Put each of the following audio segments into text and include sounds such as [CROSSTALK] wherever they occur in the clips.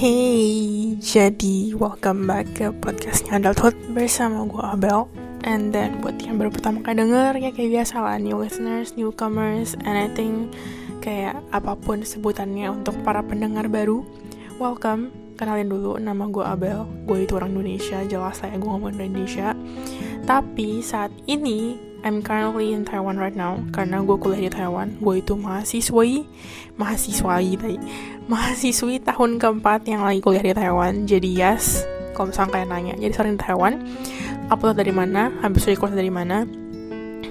Hey, jadi welcome back ke podcastnya Adulthood bersama gue Abel. And then buat yang baru pertama kali denger ya kayak biasa lah New listeners, newcomers, think kayak apa pun sebutannya untuk para pendengar baru Welcome, kenalin dulu nama gue Abel. Gue itu orang Indonesia, jelas saya gue ngomong Indonesia. Tapi saat ini I'm currently in Taiwan right now karena gue kuliah di Taiwan. Gue itu mahasiswi, mahasiswi tadi, mahasiswi tahun keempat yang lagi kuliah di Taiwan. Jadi yes, kalau misalnya kalian nanya, jadi sering di Taiwan, upload dari mana, habis record dari mana,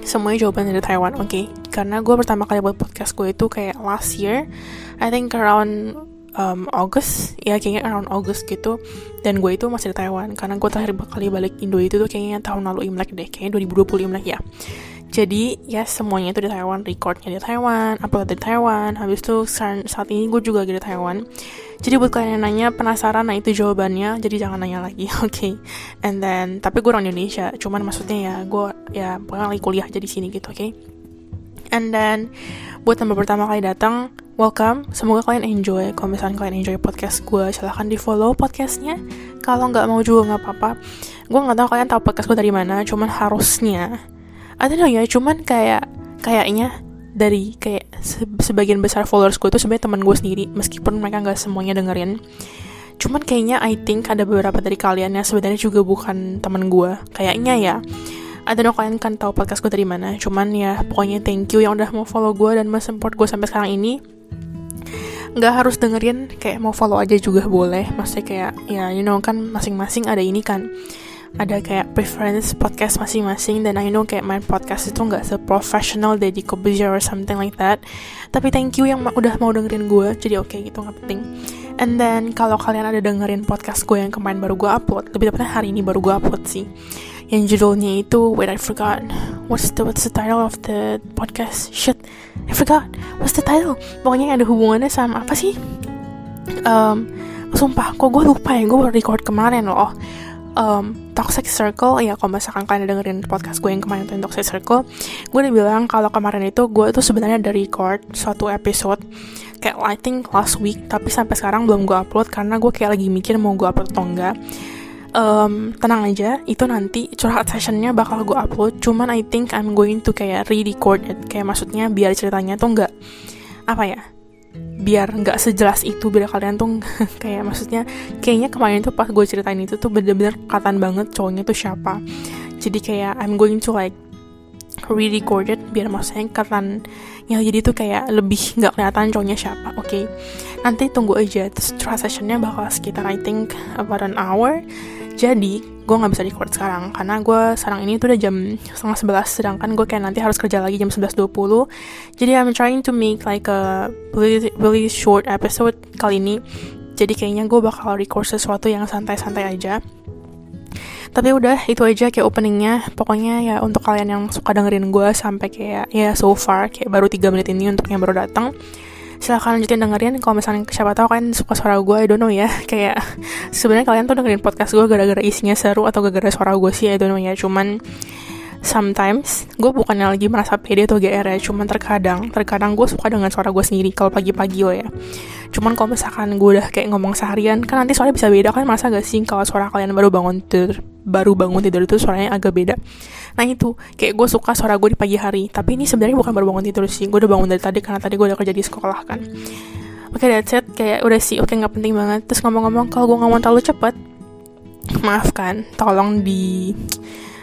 semuanya jawaban dari Taiwan, oke? Okay? Karena gue pertama kali buat podcast gue itu kayak last year, I think around um, August ya kayaknya around August gitu dan gue itu masih di Taiwan karena gue terakhir kali balik Indo itu tuh kayaknya tahun lalu Imlek deh kayaknya 2020 Imlek ya jadi ya semuanya itu di Taiwan recordnya di Taiwan upload di Taiwan habis itu saat ini gue juga lagi di Taiwan jadi buat kalian yang nanya penasaran nah itu jawabannya jadi jangan nanya lagi [LAUGHS] oke okay? and then tapi gue orang Indonesia cuman maksudnya ya gue ya pokoknya lagi kuliah aja di sini gitu oke okay? and then buat yang pertama kali datang welcome. Semoga kalian enjoy. Kalau misalnya kalian enjoy podcast gue, silahkan di follow podcastnya. Kalau nggak mau juga nggak apa-apa. Gue nggak tahu kalian tahu podcast gue dari mana. Cuman harusnya, ada know ya. Cuman kayak kayaknya dari kayak se sebagian besar followers gue itu sebenarnya teman gue sendiri. Meskipun mereka nggak semuanya dengerin. Cuman kayaknya I think ada beberapa dari kalian yang sebenarnya juga bukan teman gue. Kayaknya ya. I don't know kalian kan tahu podcast gue dari mana Cuman ya pokoknya thank you yang udah mau follow gue Dan mau support gue sampai sekarang ini. Nggak harus dengerin kayak mau follow aja juga boleh. Maksudnya kayak ya you know kan masing-masing ada ini kan. Ada kayak preference podcast masing-masing dan I know kayak main podcast itu nggak seprofessional Deddy Kobuzier or something like that. Tapi thank you yang udah mau dengerin gue jadi oke okay, gitu nggak penting. And then kalau kalian ada dengerin podcast gue yang kemarin baru gue upload lebih tepatnya hari ini baru gue upload sih judulnya itu wait I forgot what's the what's the title of the podcast. Shit I forgot. What's the title. Pokoknya ada hubungannya sama apa sih? Um, sumpah kok gue lupa ya. Gue baru record kemarin loh. Um, Toxic Circle. Ya kalau misalkan kalian dengerin podcast gue yang kemarin tentang Toxic Circle gue udah bilang kalau kemarin itu gue itu sebenarnya ada record suatu episode kayak I think last week. Tapi sampai sekarang belum gue upload karena gue kayak lagi mikir mau gue upload atau enggak um, tenang aja itu nanti curhat sessionnya bakal gue upload. Cuman I think I'm going to kayak re-record it. Kayak maksudnya biar ceritanya tuh nggak apa ya biar nggak sejelas itu biar kalian tuh [LAUGHS] kayak maksudnya kayaknya kemarin tuh pas gue ceritain itu tuh bener-bener katan banget cowoknya tuh siapa. Jadi kayak I'm going to like re-record it biar maksudnya katan ya jadi tuh kayak lebih nggak kelihatan cowoknya siapa oke? okay? Nanti tunggu aja terus sessionnya bakal sekitar I think about an hour. Jadi gue nggak bisa record sekarang karena gue sekarang ini tuh udah jam setengah sebelas sedangkan gue kayak nanti harus kerja lagi jam sebelas dua puluh. Jadi I'm trying to make like a really, really short episode kali ini. Jadi kayaknya gue bakal record sesuatu yang santai-santai aja. Tapi udah itu aja kayak openingnya. Pokoknya ya untuk kalian yang suka dengerin gue sampai kayak ya so far kayak baru 3 menit ini untuk yang baru datang silahkan lanjutin dengerin kalau misalnya siapa tahu kalian suka suara gue I don't know ya. [LAUGHS] Kayak sebenarnya kalian tuh dengerin podcast gue gara-gara isinya seru atau gara-gara suara gue sih I don't know ya. Cuman sometimes gue bukannya lagi merasa pede atau GR ya cuman terkadang terkadang gue suka dengan suara gue sendiri kalau pagi-pagi lo ya. Cuman kalau misalkan gue udah kayak ngomong seharian kan nanti suaranya bisa beda kan masa gak sih kalau suara kalian baru bangun tidur baru bangun tidur itu suaranya agak beda. Nah itu kayak gue suka suara gue di pagi hari tapi ini sebenarnya bukan baru bangun tidur sih gue udah bangun dari tadi karena tadi gue udah kerja di sekolah kan. Oke okay, that's it kayak udah sih oke okay, nggak penting banget. Terus ngomong-ngomong kalau gue ngomong terlalu cepet maafkan tolong di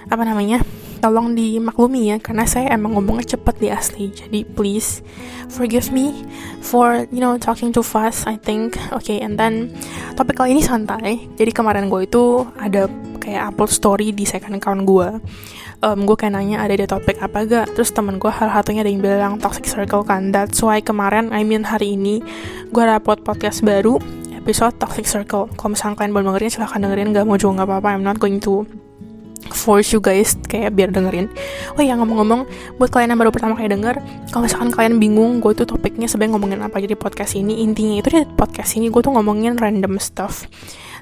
apa namanya tolong dimaklumi ya karena saya emang ngomongnya cepet di asli. Jadi please forgive me for you know talking too fast I think. Oke okay, and then topik kali ini santai. Jadi kemarin gue itu ada kayak upload story di second account gue um, gue kayak nanya ada di topik apa gak? Terus temen gue hal satunya ada yang bilang toxic circle kan? That's why kemarin I mean hari ini gue upload podcast baru episode toxic circle. Kalau misalnya kalian belum dengerin silahkan dengerin. Gak mau juga gak apa-apa. I'm not going to force you guys kayak biar dengerin. Oh ya ngomong-ngomong buat kalian yang baru pertama kali denger kalau misalkan kalian bingung gue tuh topiknya sebenarnya ngomongin apa jadi podcast ini intinya itu di podcast ini gue tuh ngomongin random stuff.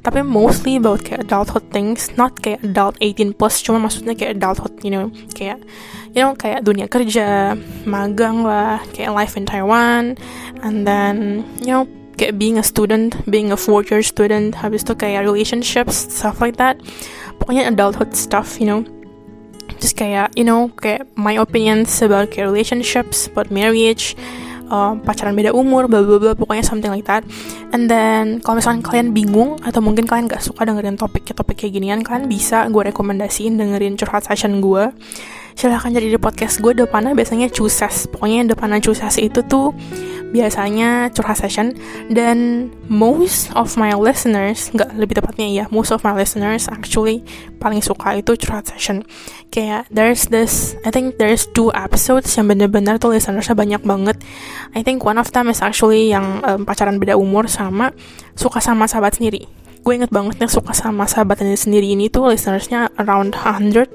Tapi mostly about kayak adulthood things not kayak adult 18 plus cuma maksudnya kayak adulthood you know kayak you know kayak dunia kerja magang lah kayak life in Taiwan and then you know kayak being a student being a fourth year student habis itu kayak relationships stuff like that pokoknya adulthood stuff you know. Just kayak you know kayak my opinions about kayak relationships about marriage uh, pacaran beda umur bla bla bla pokoknya something like that. And then kalau misalnya kalian bingung atau mungkin kalian gak suka dengerin topik topik kayak ginian kalian bisa gue rekomendasiin dengerin curhat session gue silahkan jadi di podcast gue depannya biasanya cuses pokoknya depannya cuses itu tuh biasanya curhat session. Dan most of my listeners nggak lebih tepatnya ya most of my listeners actually paling suka itu curhat session. Kayak there's this I think there's two episodes yang bener-bener tuh listenersnya banyak banget. I think one of them is actually yang um, pacaran beda umur sama suka sama sahabat sendiri. Gue inget banget nih suka sama sahabatnya sendiri ini tuh listenersnya around 100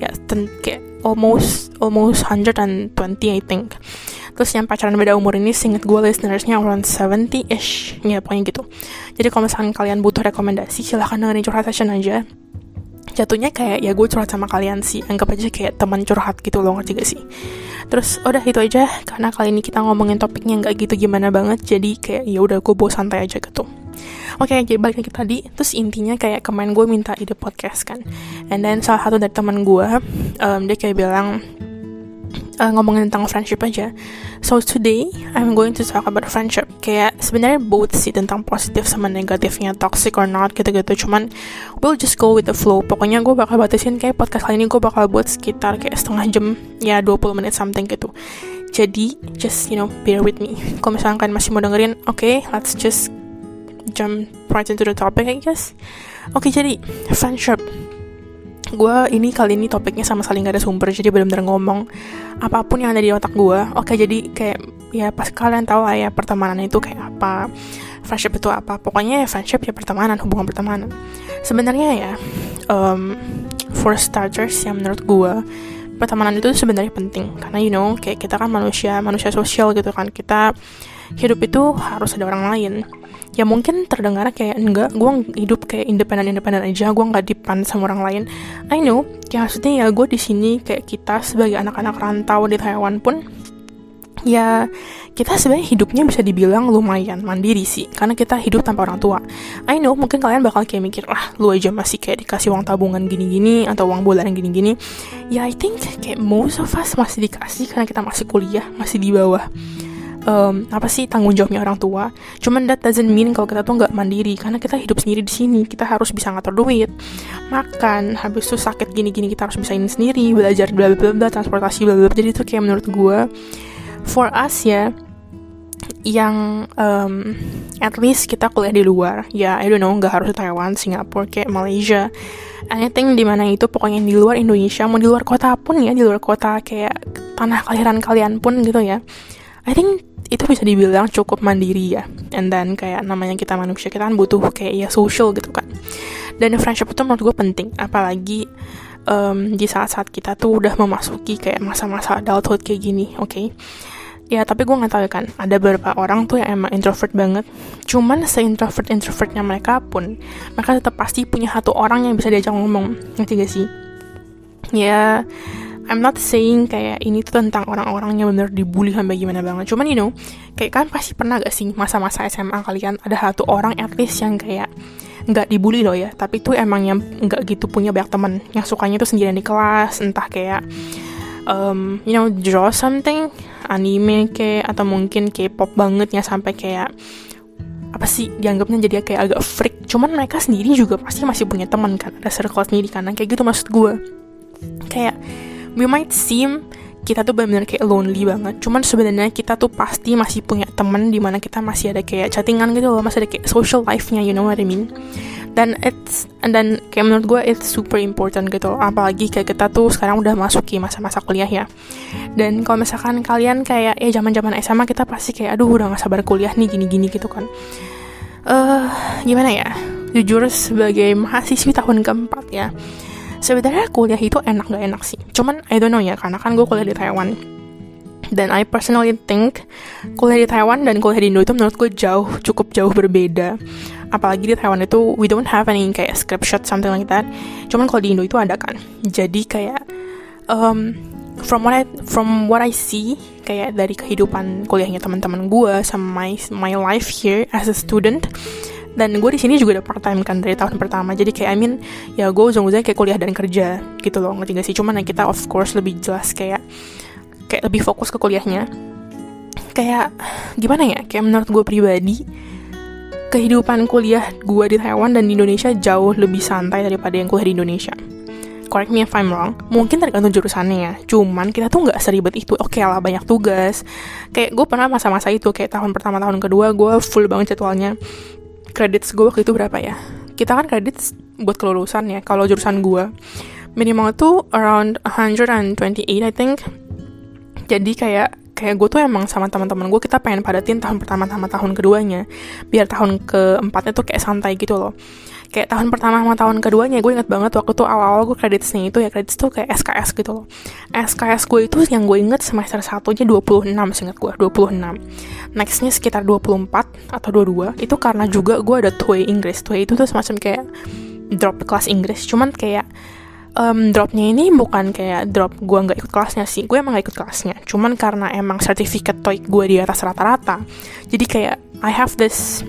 ya kayak almost almost 120 I think. Terus yang pacaran beda umur ini singet gue listenersnya around 70-ish ya pokoknya gitu. Jadi kalau misalkan kalian butuh rekomendasi silahkan dengerin curhat session aja. Jatuhnya kayak ya gue curhat sama kalian sih. Anggap aja kayak teman curhat gitu loh ngerti gak sih? Terus udah itu aja. Karena kali ini kita ngomongin topiknya nggak gitu gimana banget jadi kayak ya udah gue bawa santai aja gitu Oke, okay, jadi balik lagi tadi, terus intinya kayak kemarin gue minta ide podcast kan, and then salah satu dari teman gue, um, dia kayak bilang, uh, ngomongin tentang friendship aja. So today I'm going to talk about friendship. Kayak sebenarnya both sih tentang positif sama negatifnya, toxic or not gitu-gitu. Cuman we'll just go with the flow. Pokoknya gue bakal batasin kayak podcast kali ini gue bakal buat sekitar kayak setengah jam ya 20 menit something gitu. Jadi just you know bear with me. Kalau misalkan masih mau dengerin, oke, okay, let's just jump right into the topic I guess. Oke, okay, jadi friendship. Gue ini kali ini topiknya sama sekali gak ada sumber jadi benar-benar ngomong apa pun yang ada di otak gue oke jadi kayak ya pas kalian tahu lah ya pertemanan itu kayak apa friendship itu apa. Pokoknya ya friendship ya pertemanan hubungan pertemanan. Sebenarnya ya um, for starters yang menurut gue pertemanan itu sebenarnya penting. Karena you know kayak kita kan manusia manusia sosial gitu kan. Kita hidup itu harus ada orang lain ya mungkin terdengar kayak enggak gue hidup kayak independen independen aja gue nggak dipan sama orang lain. I know ya maksudnya ya gue di sini kayak kita sebagai anak-anak rantau di Taiwan pun ya kita sebenarnya hidupnya bisa dibilang lumayan mandiri sih karena kita hidup tanpa orang tua. I know mungkin kalian bakal kayak mikir ah lu aja masih kayak dikasih uang tabungan gini-gini atau uang bulanan gini-gini. Ya I think kayak most of us masih dikasih karena kita masih kuliah masih di bawah um, apa sih tanggung jawabnya orang tua. Cuman that doesn't mean kalau kita tuh nggak mandiri karena kita hidup sendiri di sini. Kita harus bisa ngatur duit, makan, habis itu sakit gini-gini kita harus bisa ini sendiri, belajar bla bla bla, transportasi bla bla. Jadi itu kayak menurut gue for us ya yang um, at least kita kuliah di luar ya I don't know nggak harus Taiwan Singapura kayak Malaysia anything di mana itu pokoknya di luar Indonesia mau di luar kota pun ya di luar kota kayak tanah kelahiran kalian pun gitu ya I think itu bisa dibilang cukup mandiri ya. And then kayak namanya kita manusia kita kan butuh kayak ya social gitu kan. Dan friendship itu menurut gue penting apalagi um, di saat-saat kita tuh udah memasuki kayak masa-masa adulthood kayak gini oke? Okay? ya tapi gue nggak tahu ya kan ada beberapa orang tuh yang emang introvert banget. Cuman se introvert introvertnya mereka pun mereka tetap pasti punya satu orang yang bisa diajak ngomong ngerti gak sih? Ya I'm not saying kayak ini tuh tentang orang-orang yang bener dibully sampai gimana banget. Cuman you know, kayak kan pasti pernah gak sih masa-masa SMA kalian ada satu orang at least yang kayak nggak dibully loh ya, tapi tuh emang yang nggak gitu punya banyak teman. Yang sukanya tuh sendirian di kelas, entah kayak um, you know draw something, anime kayak atau mungkin K-pop banget ya sampai kayak apa sih dianggapnya jadi kayak agak freak. Cuman mereka sendiri juga pasti masih punya teman kan ada circle sendiri kan kayak gitu maksud gue kayak we might seem kita tuh benar-benar kayak lonely banget. Cuman sebenarnya kita tuh pasti masih punya temen di mana kita masih ada kayak chattingan gitu loh, masih ada kayak social life-nya, you know what I mean? Dan it's and then kayak menurut gue it's super important gitu. Apalagi kayak kita tuh sekarang udah masuki masa-masa kuliah ya. Dan kalau misalkan kalian kayak ya zaman-zaman SMA kita pasti kayak aduh udah gak sabar kuliah nih gini-gini gitu kan. Eh uh, gimana ya? Jujur sebagai mahasiswi tahun keempat ya sebenarnya kuliah itu enak gak enak sih. Cuman I don't know ya karena kan gue kuliah di Taiwan. Dan I personally think kuliah di Taiwan dan kuliah di Indo itu menurut gue jauh cukup jauh berbeda. Apalagi di Taiwan itu we don't have any kayak script shot something like that. Cuman kalau di Indo itu ada kan. Jadi kayak um, from what I from what I see kayak dari kehidupan kuliahnya teman-teman gue sama my my life here as a student dan gue di sini juga udah part time kan dari tahun pertama. Jadi kayak I mean ya gue ujung-ujungnya kayak kuliah dan kerja gitu loh ngerti gak sih? Cuman ya kita of course lebih jelas kayak kayak lebih fokus ke kuliahnya. Kayak gimana ya? Kayak menurut gue pribadi kehidupan kuliah gue di Taiwan dan di Indonesia jauh lebih santai daripada yang kuliah di Indonesia. Correct me if I'm wrong. Mungkin tergantung jurusannya ya. Cuman kita tuh nggak seribet itu. Oke okay lah banyak tugas. Kayak gue pernah masa-masa itu kayak tahun pertama tahun kedua gue full banget jadwalnya kredit gue waktu itu berapa ya? Kita kan kredit buat kelulusan ya kalau jurusan gue minimal tuh around 128 I think. Jadi kayak kayak gue tuh emang sama teman-teman gue kita pengen padatin tahun pertama sama tahun keduanya. Biar tahun keempatnya tuh kayak santai gitu loh kayak tahun pertama sama tahun keduanya gue inget banget waktu tuh awal-awal gue kreditnya itu ya kredit tuh kayak SKS gitu loh. SKS gue itu yang gue inget semester satunya 26 seinget gue 26 nextnya sekitar 24 atau 22 itu karena juga gue ada TOEIC Inggris. TOEIC itu tuh semacam kayak drop kelas Inggris cuman kayak um, dropnya ini bukan kayak drop gue nggak ikut kelasnya sih gue emang gak ikut kelasnya. Cuman karena emang sertifikat TOEIC gue di atas rata-rata jadi kayak I have this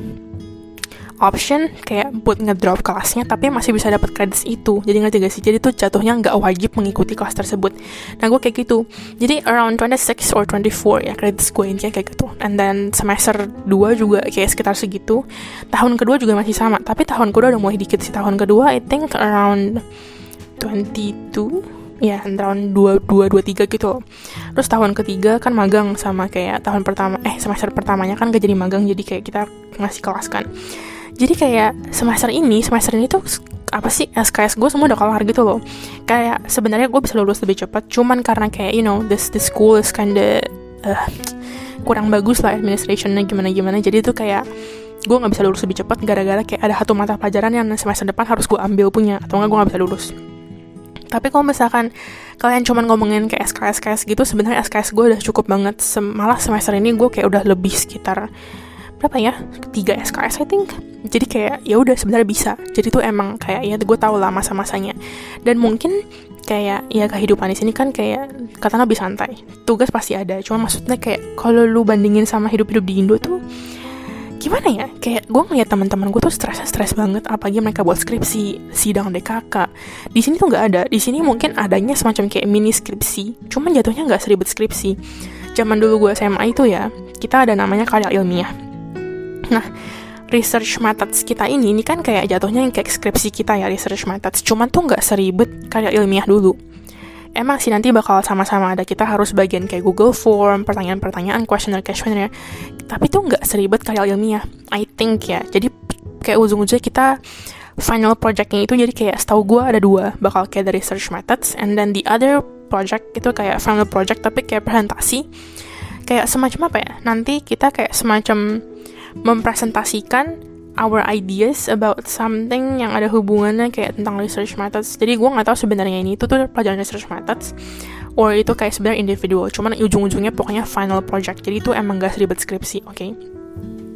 option kayak buat ngedrop kelasnya tapi masih bisa dapat kredit itu. Jadi ngerti gak sih? Jadi tuh jatuhnya nggak wajib mengikuti kelas tersebut. Nah gue kayak gitu. Jadi around 26 or 24 ya kredit gue intinya kayak gitu. And then semester 2 juga kayak sekitar segitu. Tahun kedua juga masih sama tapi tahun kedua udah mulai dikit sih. Tahun kedua I think around 22 ya tahun dua dua dua tiga gitu terus tahun ketiga kan magang sama kayak tahun pertama eh semester pertamanya kan gak jadi magang jadi kayak kita ngasih kelas kan jadi kayak semester ini semester ini tuh apa sih SKS gue semua udah kelar gitu loh. Kayak sebenarnya gue bisa lulus lebih cepat cuman karena kayak you know this the school is kinda uh, kurang bagus lah administrationnya gimana gimana. Jadi tuh kayak gue nggak bisa lulus lebih cepat gara-gara kayak ada satu mata pelajaran yang semester depan harus gue ambil punya atau nggak gue nggak bisa lulus. Tapi kalau misalkan kalian cuman ngomongin kayak SKS SKS gitu sebenarnya SKS gue udah cukup banget. Sem malah semester ini gue kayak udah lebih sekitar berapa ya? Tiga SKS I think. Jadi kayak ya udah sebenarnya bisa. Jadi tuh emang kayak ya gue tau lah masa-masanya. Dan mungkin kayak ya kehidupan di sini kan kayak katanya lebih santai. Tugas pasti ada cuma maksudnya kayak kalau lu bandingin sama hidup-hidup di Indo tuh gimana ya? Kayak gue ngeliat teman-teman gue tuh stres stres banget apalagi mereka buat skripsi sidang DKK di sini tuh nggak ada. Di sini mungkin adanya semacam kayak mini skripsi cuman jatuhnya nggak seribet skripsi. Zaman dulu gue SMA itu ya kita ada namanya karya ilmiah Nah, research methods kita ini, ini kan kayak jatuhnya yang kayak skripsi kita ya, research methods. Cuman tuh nggak seribet karya ilmiah dulu. Emang sih nanti bakal sama-sama ada kita harus bagian kayak Google Form, pertanyaan-pertanyaan, questionnaire-questionnaire. Tapi tuh nggak seribet karya ilmiah. I think ya. Jadi kayak ujung-ujungnya kita final projectnya itu jadi kayak setahu gue ada dua bakal kayak dari research methods and then the other project itu kayak final project tapi kayak presentasi kayak semacam apa ya nanti kita kayak semacam mempresentasikan our ideas about something yang ada hubungannya kayak tentang research methods. Jadi gue nggak tahu sebenarnya ini itu tuh pelajaran research methods or itu kayak sebenarnya individual. Cuman ujung-ujungnya pokoknya final project. Jadi itu emang gak seribet skripsi, oke? Okay?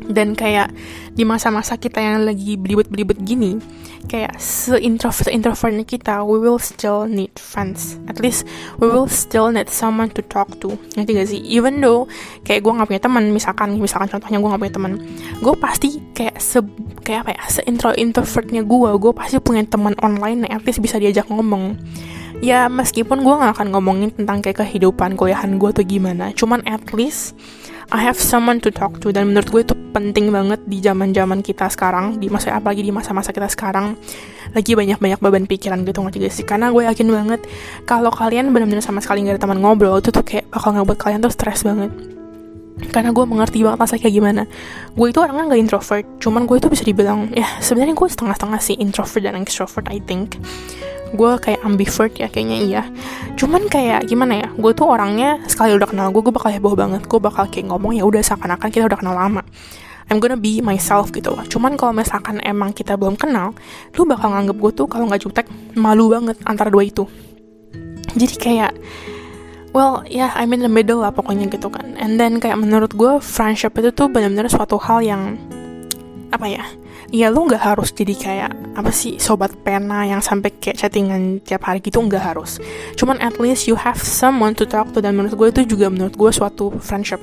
Dan kayak di masa-masa kita yang lagi belibet-belibet gini kayak se-introvert introvertnya kita we will still need friends. At least we will still need someone to talk to. Ngerti gak sih? Even though kayak gue gak punya teman misalkan misalkan contohnya gue gak punya teman. Gue pasti kayak se kayak apa ya se intro introvertnya gue gue pasti punya teman online yang at least bisa diajak ngomong ya meskipun gue gak akan ngomongin tentang kayak kehidupan kuliahan gue tuh gimana cuman at least I have someone to talk to dan menurut gue itu penting banget di zaman zaman kita sekarang di masa apalagi di masa-masa kita sekarang lagi banyak-banyak beban pikiran gitu nggak sih? Karena gue yakin banget kalau kalian benar-benar sama sekali nggak ada teman ngobrol itu tuh kayak bakal ngebuat kalian tuh stres banget. Karena gue mengerti banget rasa kayak gimana. Gue itu orangnya gak introvert cuman gue itu bisa dibilang ya sebenarnya gue setengah-setengah sih introvert dan extrovert I think gue kayak ambivert ya kayaknya iya cuman kayak gimana ya gue tuh orangnya sekali udah kenal gue gue bakal heboh banget gue bakal kayak ngomong ya udah seakan-akan kita udah kenal lama I'm gonna be myself gitu loh. Cuman kalau misalkan emang kita belum kenal, lu bakal nganggep gue tuh kalau nggak jutek malu banget antara dua itu. Jadi kayak well ya yeah, I'm in the middle lah pokoknya gitu kan. And then kayak menurut gue friendship itu tuh benar-benar suatu hal yang apa ya ya lu nggak harus jadi kayak apa sih sobat pena yang sampai kayak chattingan tiap hari gitu nggak harus. Cuman at least you have someone to talk to dan menurut gue itu juga menurut gue suatu friendship.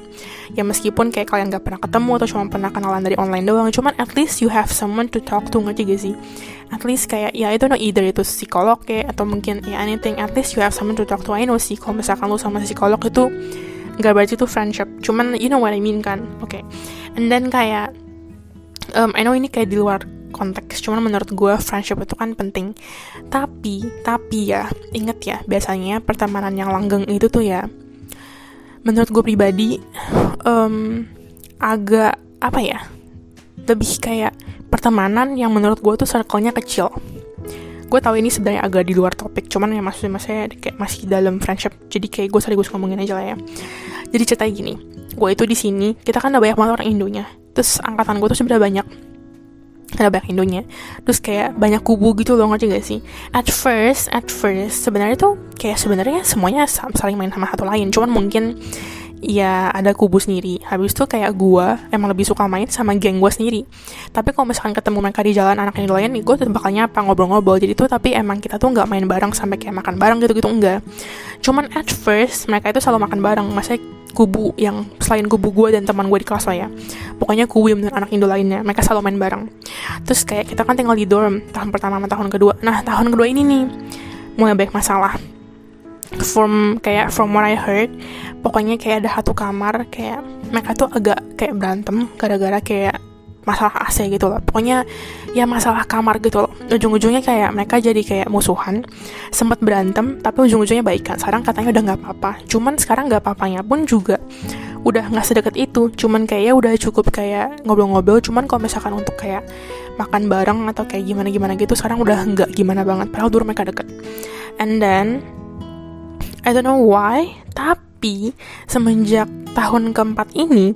Ya meskipun kayak kalian nggak pernah ketemu atau cuma pernah kenalan dari online doang cuman at least you have someone to talk to ngerti gak sih? At least kayak ya itu no either itu psikolog ya atau mungkin ya anything at least you have someone to talk to. I know sih kalau misalkan lu sama psikolog itu nggak berarti itu friendship. Cuman you know what I mean kan? Oke okay. and then kayak um, I know ini kayak di luar konteks cuman menurut gue friendship itu kan penting. Tapi tapi ya inget ya biasanya pertemanan yang langgeng itu tuh ya menurut gue pribadi um, agak apa ya lebih kayak pertemanan yang menurut gue tuh circle-nya kecil. Gue tahu ini sebenarnya agak di luar topik cuman ya maksudnya saya kayak masih dalam friendship jadi kayak gue sekaligus ngomongin aja lah ya. Jadi cerita gini gue itu di sini kita kan ada banyak banget orang Indonya terus angkatan gue tuh sebenarnya banyak. Ada banyak Indonya. Terus kayak banyak kubu gitu loh ngerti gak sih? At first at first sebenarnya tuh kayak sebenarnya semuanya saling main sama satu lain. Cuman mungkin ya ada kubu sendiri. Habis itu kayak gue emang lebih suka main sama geng gue sendiri. Tapi kalau misalkan ketemu mereka di jalan anak yang lain gue tetap bakal nyapa ngobrol-ngobrol. Jadi tuh tapi emang kita tuh nggak main bareng sampai kayak makan bareng gitu gitu enggak. Cuman at first mereka itu selalu makan bareng. Masa kubu yang selain kubu gue dan teman gue di kelas lah ya pokoknya kubu bener anak Indo lainnya mereka selalu main bareng. Terus kayak kita kan tinggal di dorm tahun pertama sama tahun kedua. Nah tahun kedua ini nih mulai banyak masalah. From kayak from what I heard pokoknya kayak ada satu kamar kayak mereka tuh agak kayak berantem gara-gara kayak masalah AC gitu loh. Pokoknya ya masalah kamar gitu loh. Ujung-ujungnya kayak mereka jadi kayak musuhan sempat berantem tapi ujung-ujungnya baikan sekarang katanya udah nggak apa-apa. Cuman sekarang nggak apa-apanya pun juga udah nggak sedekat itu. Cuman kayak ya udah cukup kayak ngobrol-ngobrol. Cuman kalau misalkan untuk kayak makan bareng atau kayak gimana-gimana gitu sekarang udah nggak gimana banget. Padahal dulu mereka deket. And then I don't know why, tapi semenjak tahun keempat ini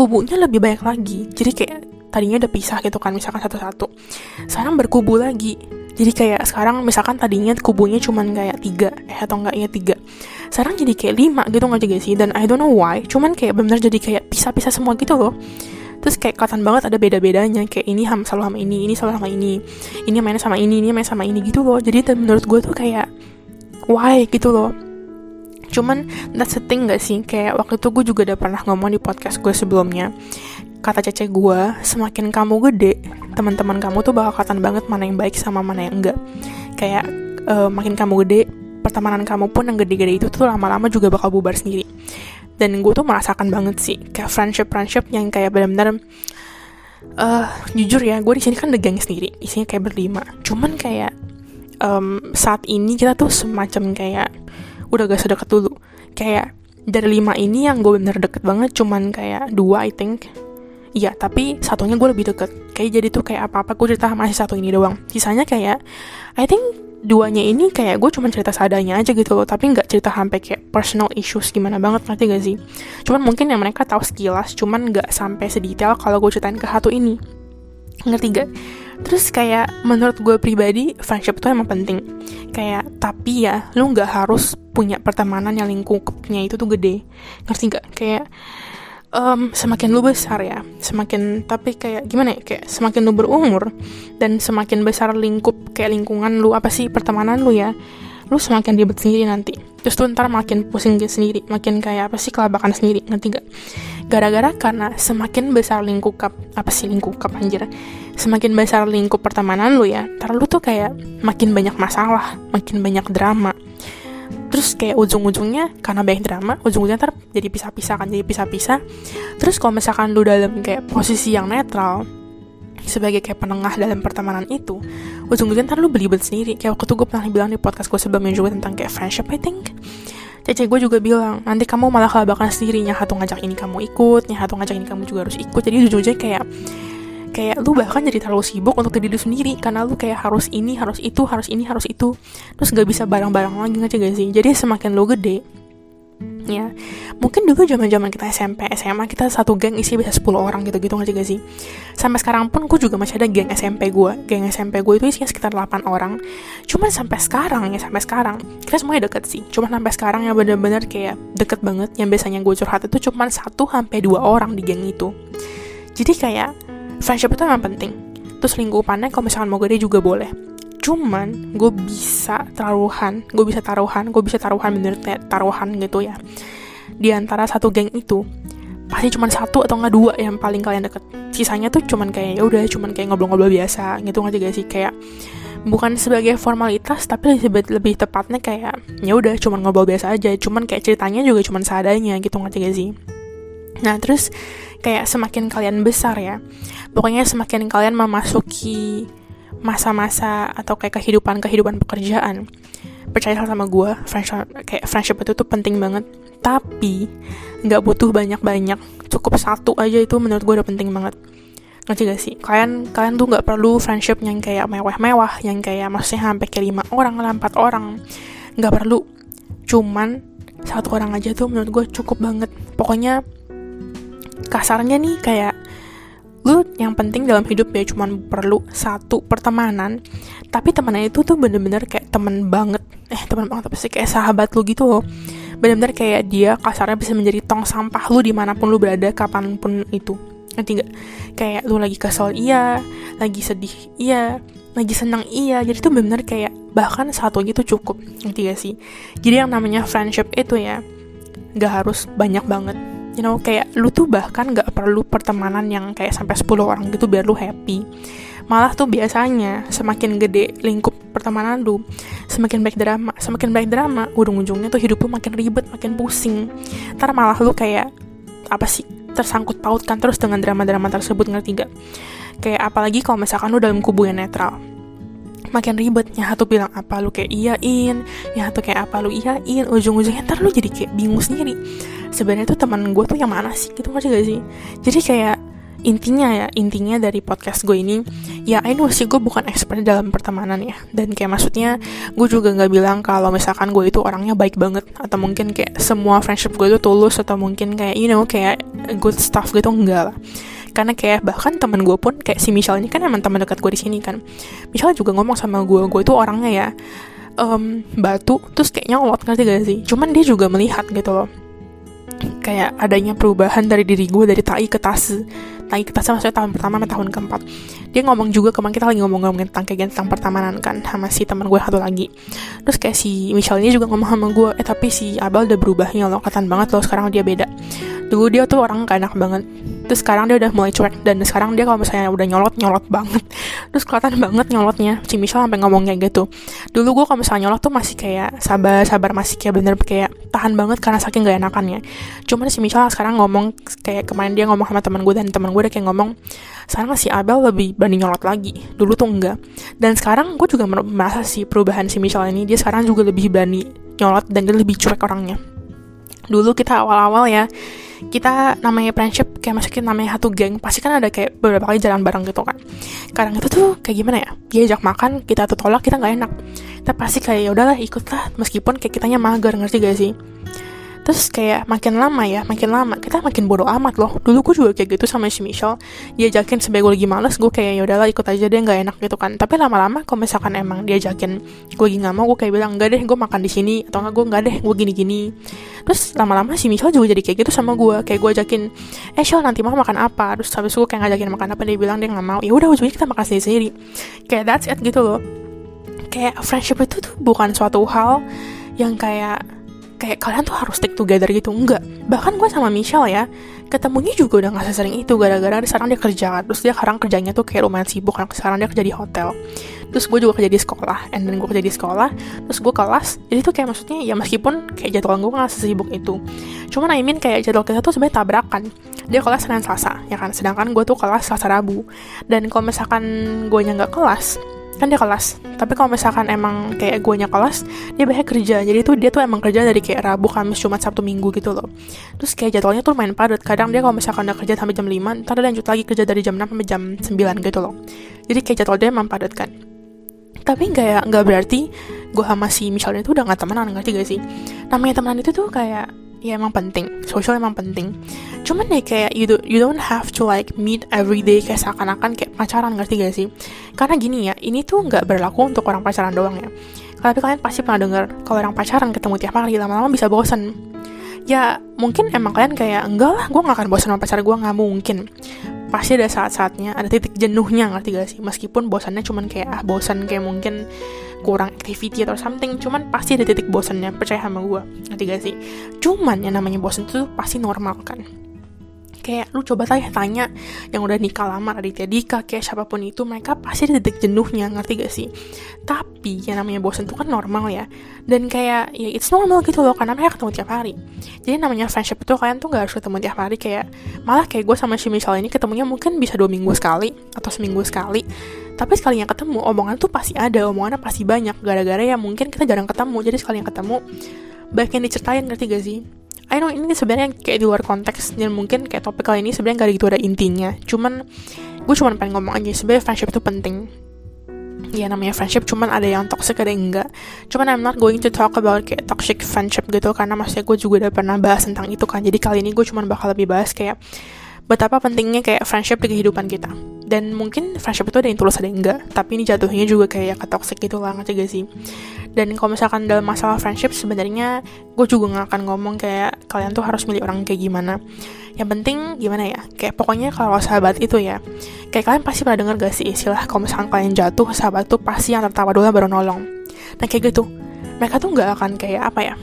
kubunya lebih banyak lagi. Jadi kayak tadinya udah pisah gitu kan, misalkan satu-satu. Sekarang berkubu lagi. Jadi kayak sekarang misalkan tadinya kubunya cuman kayak tiga, eh atau enggak ya tiga. Sekarang jadi kayak lima gitu nggak juga sih? Dan I don't know why, cuman kayak benar jadi kayak pisah-pisah semua gitu loh terus kayak kelihatan banget ada beda-bedanya kayak ini ham selalu sama ini ini selalu sama ini ini mainnya sama ini ini main sama ini gitu loh jadi menurut gue tuh kayak why gitu loh cuman that's the thing gak sih? Kayak waktu itu gue juga udah pernah ngomong di podcast gue sebelumnya. Kata cece gue semakin kamu gede teman-teman kamu tuh bakal kelihatan banget mana yang baik sama mana yang enggak. Kayak uh, makin kamu gede pertemanan kamu pun yang gede-gede itu tuh lama-lama juga bakal bubar sendiri. Dan gue tuh merasakan banget sih kayak friendship friendship yang kayak benar-benar uh, jujur ya gue di sini kan geng sendiri isinya kayak berlima. Cuman kayak um, saat ini kita tuh semacam kayak udah gak sedekat dulu kayak dari lima ini yang gue bener deket banget cuman kayak dua I think Iya, tapi satunya gue lebih deket. Kayak jadi tuh kayak apa-apa gue cerita masih satu ini doang. Sisanya kayak, I think duanya ini kayak gue cuma cerita seadanya aja gitu loh. Tapi nggak cerita sampai kayak personal issues gimana banget, ngerti gak sih? Cuman mungkin yang mereka tahu sekilas, cuman nggak sampai sedetail kalau gue ceritain ke satu ini. Ngerti gak? Terus kayak menurut gue pribadi, friendship itu emang penting. Kayak, tapi ya, lu nggak harus punya pertemanan yang lingkupnya itu tuh gede. Ngerti gak? Kayak, um, semakin lu besar ya, semakin tapi kayak gimana ya, kayak semakin lu berumur dan semakin besar lingkup kayak lingkungan lu apa sih pertemanan lu ya, lu semakin ribet sendiri nanti. Terus tuh ntar makin pusing sendiri, makin kayak apa sih kelabakan sendiri, nanti gak? Gara-gara karena semakin besar lingkup apa sih lingkup anjir, semakin besar lingkup pertemanan lu ya, ntar lu tuh kayak makin banyak masalah, makin banyak drama terus kayak ujung-ujungnya karena banyak drama ujung-ujungnya ntar jadi pisah-pisah kan jadi pisah-pisah terus kalau misalkan lu dalam kayak posisi yang netral sebagai kayak penengah dalam pertemanan itu ujung-ujungnya ntar lu belibet sendiri. Kayak waktu itu gue pernah bilang di podcast gue sebelumnya juga tentang kayak friendship I think. Cece gue juga bilang nanti kamu malah kelabakan sendiri satu ngajak ini kamu ikut satu ngajak ini kamu juga harus ikut. Jadi ujung-ujungnya kayak kayak lu bahkan jadi terlalu sibuk untuk diri lu sendiri karena lu kayak harus ini harus itu harus ini harus itu. Terus gak bisa bareng-bareng lagi nggak gak sih? Jadi semakin lu gede ya. Mungkin dulu zaman zaman kita SMP SMA kita satu geng isi bisa 10 orang gitu gitu nggak sih? Sampai sekarang pun gue juga masih ada geng SMP gue geng SMP gue itu isinya sekitar 8 orang. Cuman sampai sekarang ya sampai sekarang kita semuanya deket sih. Cuman sampai sekarang yang bener-bener kayak deket banget yang biasanya gue curhat itu cuman satu sampai dua orang di geng itu. Jadi kayak friendship itu emang penting. Terus lingkupannya kalau misalkan mau gede juga boleh cuman gue bisa taruhan gue bisa taruhan gue bisa taruhan bener taruhan gitu ya. Di antara satu geng itu pasti cuma satu atau enggak dua yang paling kalian deket. Sisanya tuh cuman kayak ya udah cuman kayak ngobrol-ngobrol biasa gitu nggak gak sih? Kayak bukan sebagai formalitas tapi lebih lebih tepatnya kayak ya udah cuman ngobrol biasa aja. Cuman kayak ceritanya juga cuman seadanya gitu nggak gak sih? Nah terus kayak semakin kalian besar ya pokoknya semakin kalian memasuki masa-masa atau kayak kehidupan-kehidupan pekerjaan percaya sama gue friendship kayak friendship itu tuh penting banget. Tapi nggak butuh banyak-banyak cukup satu aja itu menurut gue udah penting banget. Ngerti gak sih? Kalian kalian tuh nggak perlu friendship yang kayak mewah-mewah yang kayak maksudnya sampai ke lima orang lah empat orang. Nggak perlu. Cuman satu orang aja tuh menurut gue cukup banget. Pokoknya kasarnya nih kayak lu yang penting dalam hidup ya cuman perlu satu pertemanan. Tapi temennya itu tuh bener-bener kayak temen banget. Eh temen banget apa sih? Kayak sahabat lu gitu loh. Bener-bener kayak dia kasarnya bisa menjadi tong sampah lu di mana pun lu berada kapan pun itu. Nanti gak kayak lu lagi kesel iya lagi sedih iya lagi senang iya. Jadi tuh bener-bener kayak bahkan satu gitu cukup. Nanti gak sih? Jadi yang namanya friendship itu ya gak harus banyak banget you know kayak lu tuh bahkan gak perlu pertemanan yang kayak sampai 10 orang gitu biar lu happy. Malah tuh biasanya semakin gede lingkup pertemanan lu semakin baik drama semakin baik drama ujung-ujungnya tuh hidup lu makin ribet makin pusing. Ntar malah lu kayak apa sih tersangkut pautkan terus dengan drama-drama tersebut ngerti gak kayak apalagi kalau misalkan lu dalam kubu yang netral makin ribet. Yang satu bilang apa lu kayak iyain? Yang satu kayak apa lu iyain? Ujung-ujungnya ntar lu jadi kayak bingung sendiri. Sebenarnya tuh teman gue tuh yang mana sih? Gitu ngerti gak sih? Jadi kayak intinya ya intinya dari podcast gue ini ya I know sih gue bukan expert dalam pertemanan ya. Dan kayak maksudnya gue juga nggak bilang kalau misalkan gue itu orangnya baik banget atau mungkin kayak semua friendship gue itu tulus atau mungkin kayak you know kayak good stuff gitu enggak lah karena kayak bahkan temen gue pun kayak si Michelle ini kan emang teman dekat gue di sini kan. Michelle juga ngomong sama gue gue itu orangnya ya um, batu terus kayak nyolot ngerti gak sih? Cuman dia juga melihat gitu loh. Kayak adanya perubahan dari diri gue dari tai ke tas tai ke tas maksudnya tahun pertama sama tahun keempat. Dia ngomong juga kemarin kita lagi ngomong-ngomongin tentang kayak tentang pertemanan kan sama si teman gue satu lagi. Terus kayak si Michelle ini juga ngomong sama gue eh tapi si Abel udah berubahnya loh kelihatan banget loh sekarang dia beda. Dulu dia tuh orang gak enak banget. Terus sekarang dia udah mulai cuek dan sekarang dia kalau misalnya udah nyolot nyolot banget. Terus kelihatan banget nyolotnya si Michelle sampai ngomong kayak gitu. Dulu gue kalau misalnya nyolot tuh masih kayak sabar sabar masih kayak bener kayak tahan banget karena saking gak enakannya. Cuman si Michelle sekarang ngomong kayak kemarin dia ngomong sama teman gue dan teman gue udah kayak ngomong sekarang si Abel lebih berani nyolot lagi? Dulu tuh enggak. Dan sekarang gue juga merasa sih perubahan si Michelle ini dia sekarang juga lebih berani nyolot dan dia lebih cuek orangnya. Dulu kita awal-awal ya kita namanya friendship kayak masukin namanya satu geng pasti kan ada kayak beberapa kali jalan bareng gitu kan. Kadang itu tuh kayak gimana ya diajak makan kita tuh tolak kita nggak enak. Kita pasti kayak ya udahlah ikutlah. Meskipun kayak kitanya mager ngerti gak sih terus kayak makin lama ya makin lama kita makin bodoh amat loh. Dulu gue juga kayak gitu sama si Michelle. Diajakin sebagai gue lagi males gue kayak ya udahlah ikut aja deh nggak enak gitu kan. Tapi lama-lama kalau misalkan emang diajakin gue lagi nggak mau gue kayak bilang enggak deh gue makan di sini atau enggak gue enggak deh gue gini-gini. Terus lama-lama si Michelle juga jadi kayak gitu sama gue kayak gue ajakin eh Michelle nanti mau makan apa? Terus habis gue kayak ngajakin makan apa dia bilang dia nggak mau. Ya udah ujungnya kita makan sendiri-sendiri. Kayak that's it gitu loh. Kayak friendship itu tuh bukan suatu hal yang kayak kayak kalian tuh harus stick together gitu. Enggak. Bahkan gue sama Michelle ya ketemunya juga udah gak sesering itu. Gara-gara sekarang dia kerja terus dia sekarang kerjanya tuh kayak lumayan sibuk kan. Sekarang dia kerja di hotel. Terus gue juga kerja di sekolah and then gue kerja di sekolah. Terus gue kelas jadi tuh kayak maksudnya ya meskipun kayak jadwal gue gak sesibuk itu. Cuman I mean kayak jadwal kita tuh sebenarnya tabrakan. Dia kelas Senin Selasa ya kan? Sedangkan gue tuh kelas Selasa Rabu. Dan kalau misalkan gue nya nggak kelas kan dia kelas. Tapi kalau misalkan emang kayak gue nya kelas dia banyak kerja. Jadi tuh dia tuh emang kerja dari kayak Rabu Kamis Jumat Sabtu Minggu gitu loh. Terus kayak jadwalnya tuh main padat. Kadang dia kalau misalkan udah kerja sampai jam 5 ntar dia lanjut lagi kerja dari jam 6 sampai jam 9 gitu loh. Jadi kayak jadwal dia emang padat kan. Tapi nggak nggak berarti gue sama si Michelle itu udah gak temenan ngerti gak sih? Namanya temenan itu tuh kayak ya emang penting. Social emang penting. Cuman ya kayak you, do, you don't have to like meet every day kayak seakan-akan kayak pacaran ngerti gak sih? Karena gini ya ini tuh nggak berlaku untuk orang pacaran doang ya. Tapi kalian pasti pernah dengar kalau orang pacaran ketemu tiap hari lama-lama bisa bosen. Ya mungkin emang kalian kayak enggak lah gue gak akan bosan sama pacar gue nggak mungkin. Pasti ada saat-saatnya ada titik jenuhnya ngerti gak sih? Meskipun bosannya cuman kayak ah bosan kayak mungkin kurang activity atau something cuman pasti ada titik bosannya percaya sama gue ngerti gak sih? Cuman yang namanya bosan itu pasti normal kan? Kayak lu coba tanya tanya yang udah nikah lama Raditya Dika kayak siapa pun itu mereka pasti ada titik jenuhnya ngerti gak sih? Tapi yang namanya bosan itu kan normal ya. Dan kayak ya it's normal gitu loh karena mereka ketemu tiap hari. Jadi namanya friendship itu kalian tuh gak harus ketemu tiap hari kayak malah kayak gue sama si Michelle ini ketemunya mungkin bisa dua minggu sekali atau seminggu sekali tapi sekali yang ketemu omongan tuh pasti ada omongannya pasti banyak. Gara-gara ya mungkin kita jarang ketemu jadi sekali yang ketemu banyak yang diceritain ngerti gak sih? I know ini sebenarnya kayak di luar konteks dan mungkin kayak topik kali ini sebenarnya gak gitu ada intinya. Cuman gue cuma pengen ngomong aja sebenarnya friendship itu penting. Ya namanya friendship cuman ada yang toxic ada yang enggak. Cuman I'm not going to talk about kayak toxic friendship gitu karena maksudnya gue juga udah pernah bahas tentang itu kan. Jadi kali ini gue cuman bakal lebih bahas kayak betapa pentingnya kayak friendship di kehidupan kita dan mungkin friendship itu ada yang tulus ada yang enggak. Tapi ini jatuhnya juga kayak ke toxic gitu lah ngerti gak sih? Dan kalau misalkan dalam masalah friendship sebenarnya gue juga nggak akan ngomong kayak kalian tuh harus milih orang kayak gimana. Yang penting gimana ya? Kayak pokoknya kalau sahabat itu ya kayak kalian pasti pernah dengar gak sih istilah kalau misalkan kalian jatuh sahabat tuh pasti yang tertawa dulu baru nolong. Nah kayak gitu. Mereka tuh nggak akan kayak apa ya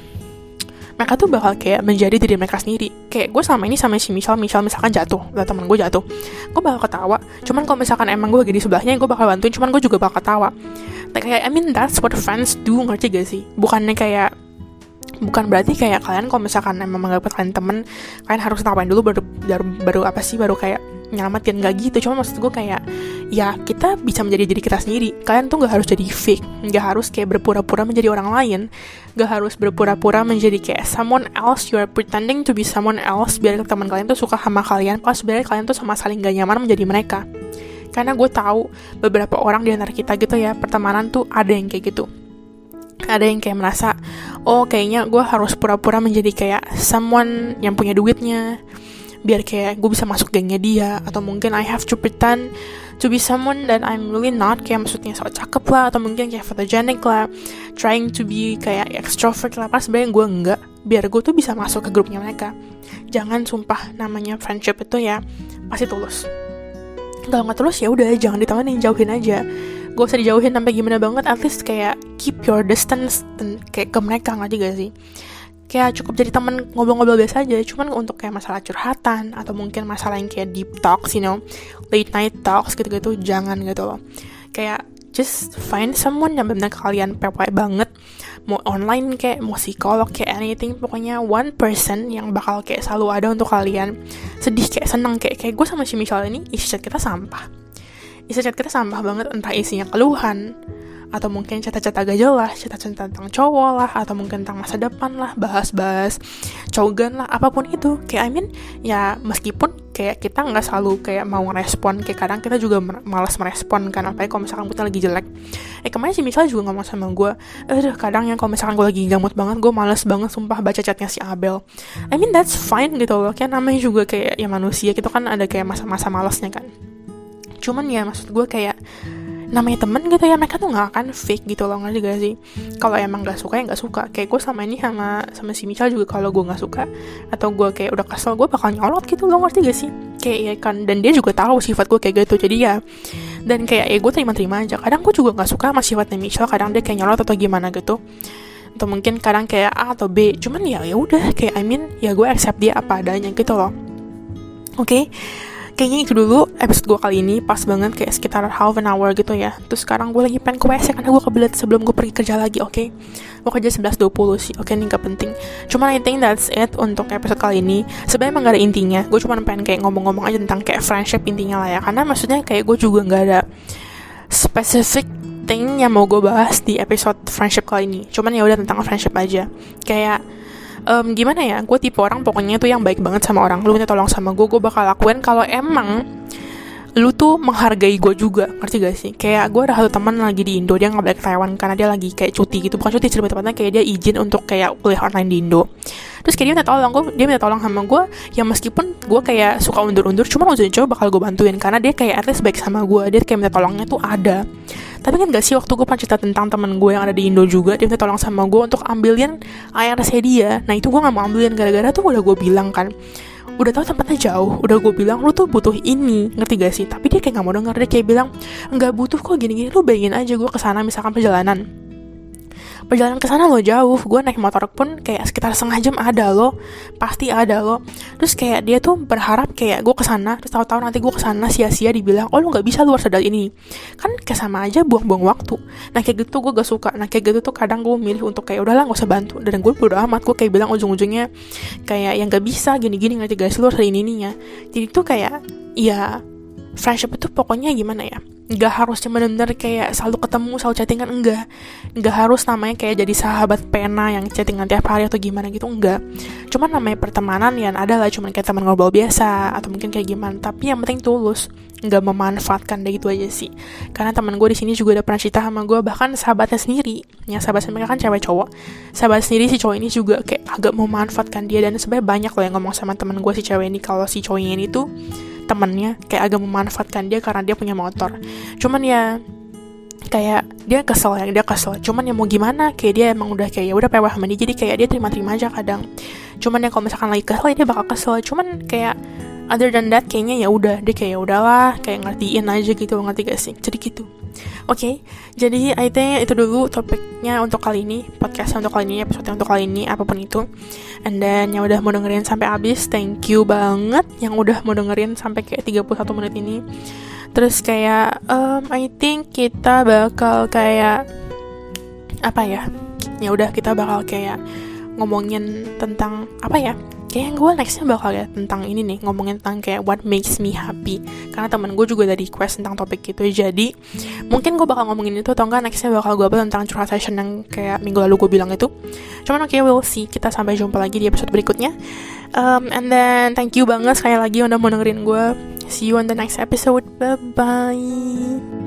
mereka tuh bakal kayak menjadi diri mereka sendiri. Kayak gue sama ini sama si Michelle Michelle misalkan jatuh lah temen gue jatuh gue bakal ketawa. Cuman kalau misalkan emang gue lagi di sebelahnya gue bakal bantuin cuman gue juga bakal ketawa. Like, kayak I mean that's what friends do ngerti gak sih? Bukannya kayak bukan berarti kayak kalian kalau misalkan emang menganggap kalian temen kalian harus ngapain dulu baru baru, baru apa sih? Baru kayak nyelamatin gak gitu. Cuma maksud gue kayak ya kita bisa menjadi diri kita sendiri. Kalian tuh gak harus jadi fake gak harus kayak berpura-pura menjadi orang lain gak harus berpura-pura menjadi kayak someone else. You are pretending to be someone else biar teman kalian tuh suka sama kalian pas sebenarnya kalian tuh sama saling gak nyaman menjadi mereka. Karena gue tahu beberapa orang di antara kita gitu ya pertemanan tuh ada yang kayak gitu. Ada yang kayak merasa oh kayaknya gue harus pura-pura menjadi kayak someone yang punya duitnya biar kayak gue bisa masuk gengnya dia. Atau mungkin I have to pretend to be someone that I'm really not. Kayak maksudnya so cakep lah atau mungkin kayak photogenic lah. Trying to be kayak extrovert lah. Pas sebenarnya gue enggak. Biar gue tuh bisa masuk ke grupnya mereka. Jangan sumpah namanya friendship itu ya pasti tulus. Kalau nggak tulus ya udah jangan ditemenin jauhin aja. Gak usah dijauhin sampai gimana banget. At least kayak keep your distance kayak ke mereka nggak juga sih kayak cukup jadi teman ngobrol-ngobrol biasa aja. Cuman untuk kayak masalah curhatan atau mungkin masalah yang kayak deep talks you know late night talks gitu-gitu jangan gitu loh. Kayak just find someone yang benar kalian pepe banget. Mau online kayak mau psikolog kayak anything pokoknya one person yang bakal kayak selalu ada untuk kalian. Sedih kayak seneng kayak kayak gue sama si Michelle ini isi chat kita sampah. Isi chat kita sampah banget entah isinya keluhan atau mungkin cerita-cerita gak jelas, cerita-cerita tentang cowok lah, atau mungkin tentang masa depan lah, bahas-bahas cogan lah, apa pun itu. Kayak I mean, ya meskipun kayak kita nggak selalu kayak mau ngerespon, kayak kadang kita juga malas merespon kan, apalagi kalau misalkan kita lagi jelek. Eh kemarin sih misalnya juga ngomong sama gue, eh kadang yang kalau misalkan gue lagi gamut banget, gue males banget sumpah baca chatnya si Abel. I mean that's fine gitu loh, kayak namanya juga kayak ya manusia, gitu kan ada kayak masa-masa malesnya kan. Cuman ya maksud gue kayak namanya temen gitu ya mereka tuh nggak akan fake gitu loh ngerti gak sih? Kalau emang gak suka ya nggak suka. Kayak gue sama ini sama sama si Michelle juga kalau gue nggak suka atau gue kayak udah kesel gue bakal nyolot gitu loh ngerti gak sih? Kayak ya kan dan dia juga tahu sifat gue kayak gitu jadi ya dan kayak ya gue terima-terima aja. Kadang gue juga nggak suka sama sifatnya Michelle kadang dia kayak nyolot atau gimana gitu. Atau mungkin kadang kayak A atau B cuman ya ya udah kayak I mean ya gue accept dia apa adanya gitu loh. Oke? okay? Kayaknya itu dulu episode gue kali ini pas banget kayak sekitar half an hour gitu ya. Terus sekarang gue lagi pengen ke WC karena gue kebelet sebelum gue pergi kerja lagi oke? Okay? gue kerja 11.20 sih oke? Okay, ini gak penting. Cuman I think that's it untuk episode kali ini. Sebenarnya emang gak ada intinya. Gue cuma pengen kayak ngomong-ngomong aja tentang kayak friendship intinya lah ya. Karena maksudnya kayak gue juga gak ada specific thing yang mau gue bahas di episode friendship kali ini. Cuman ya udah tentang friendship aja. Kayak um, gimana ya gue tipe orang pokoknya tuh yang baik banget sama orang. Lu minta tolong sama gue gue bakal lakuin. Kalau emang lu tuh menghargai gue juga ngerti gak sih? Kayak gue ada satu teman lagi di Indo dia nggak balik ke Taiwan karena dia lagi kayak cuti gitu. Bukan cuti lebih tepatnya kayak dia izin untuk kayak kuliah online di Indo. Terus kayak dia minta tolong gue dia minta tolong sama gue ya meskipun gue kayak suka undur-undur cuma ujung coba bakal gue bantuin. Karena dia kayak at least baik sama gue dia kayak minta tolongnya tuh ada tapi kan gak sih waktu gue pernah cerita tentang temen gue yang ada di Indo juga dia minta tolong sama gue untuk ambilin ARC dia. Nah itu gue gak mau ambilin gara-gara tuh udah gue bilang kan udah tahu tempatnya jauh udah gue bilang lu tuh butuh ini. Ngerti gak sih? Tapi dia kayak nggak mau denger dia kayak bilang nggak butuh kok gini-gini lu bayangin aja gue ke sana misalkan perjalanan perjalanan ke sana lo jauh. Gue naik motor pun kayak sekitar setengah jam ada lo pasti ada lo terus kayak dia tuh berharap kayak gue ke sana terus tahu-tahu nanti gue ke sana sia-sia dibilang oh lo nggak bisa luar sedal ini. Kan kayak sama aja buang-buang waktu. Nah kayak gitu gue gak suka. Nah kayak gitu tuh kadang gue milih untuk kayak udahlah gak usah bantu. Dan gue bodo amat. Gue kayak bilang ujung-ujungnya kayak yang gak bisa. Gini-gini ngerti guys lu harus ini ininya. Jadi tuh kayak ya friendship itu pokoknya gimana ya nggak harus cuma bener kayak selalu ketemu selalu chattingan enggak. Nggak harus namanya kayak jadi sahabat pena yang chattingan tiap hari atau gimana gitu enggak. Cuman namanya pertemanan ya ada lah cuman kayak teman ngobrol biasa atau mungkin kayak gimana. Tapi yang penting tulus nggak memanfaatkan deh gitu aja sih. Karena teman gue di sini juga udah pernah cerita sama gue bahkan sahabatnya sendiri. Yang sahabat mereka kan cewek cowok. Sahabat sendiri si cowok ini juga kayak agak memanfaatkan dia dan sebenarnya banyak loh yang ngomong sama teman gue si cewek ini. Kalau si cowoknya ini tuh temennya kayak agak memanfaatkan dia karena dia punya motor. Cuman ya kayak dia kesel ya dia kesel. Cuman ya mau gimana kayak dia emang udah kayak ya udah pewah dia jadi kayak dia terima-terima aja kadang. Cuman ya kalau misalkan lagi kesel dia bakal kesel. Cuman kayak other than that kayaknya ya udah dia kayak ya udahlah kayak ngertiin aja gitu ngerti gak sih? Jadi gitu Oke, okay, jadi I think itu dulu topiknya untuk kali ini, podcast untuk kali ini, episode untuk kali ini, apa pun itu. And then yang udah mau dengerin sampai habis, thank you banget yang udah mau dengerin sampai kayak 31 menit ini. Terus kayak, um, I think kita bakal kayak apa ya? Ya udah kita bakal kayak ngomongin tentang apa ya? Kayak gue nextnya bakal ya tentang ini nih ngomongin tentang kayak what makes me happy. Karena temen gue juga dari request tentang topik itu jadi mungkin gue bakal ngomongin itu atau enggak nextnya bakal gue bahas tentang curhat session yang kayak minggu lalu gue bilang itu. Cuman oke okay, we'll see. Kita sampai jumpa lagi di episode berikutnya. Um, and then thank you banget sekali lagi udah mau dengerin gue see you on the next episode. Bye bye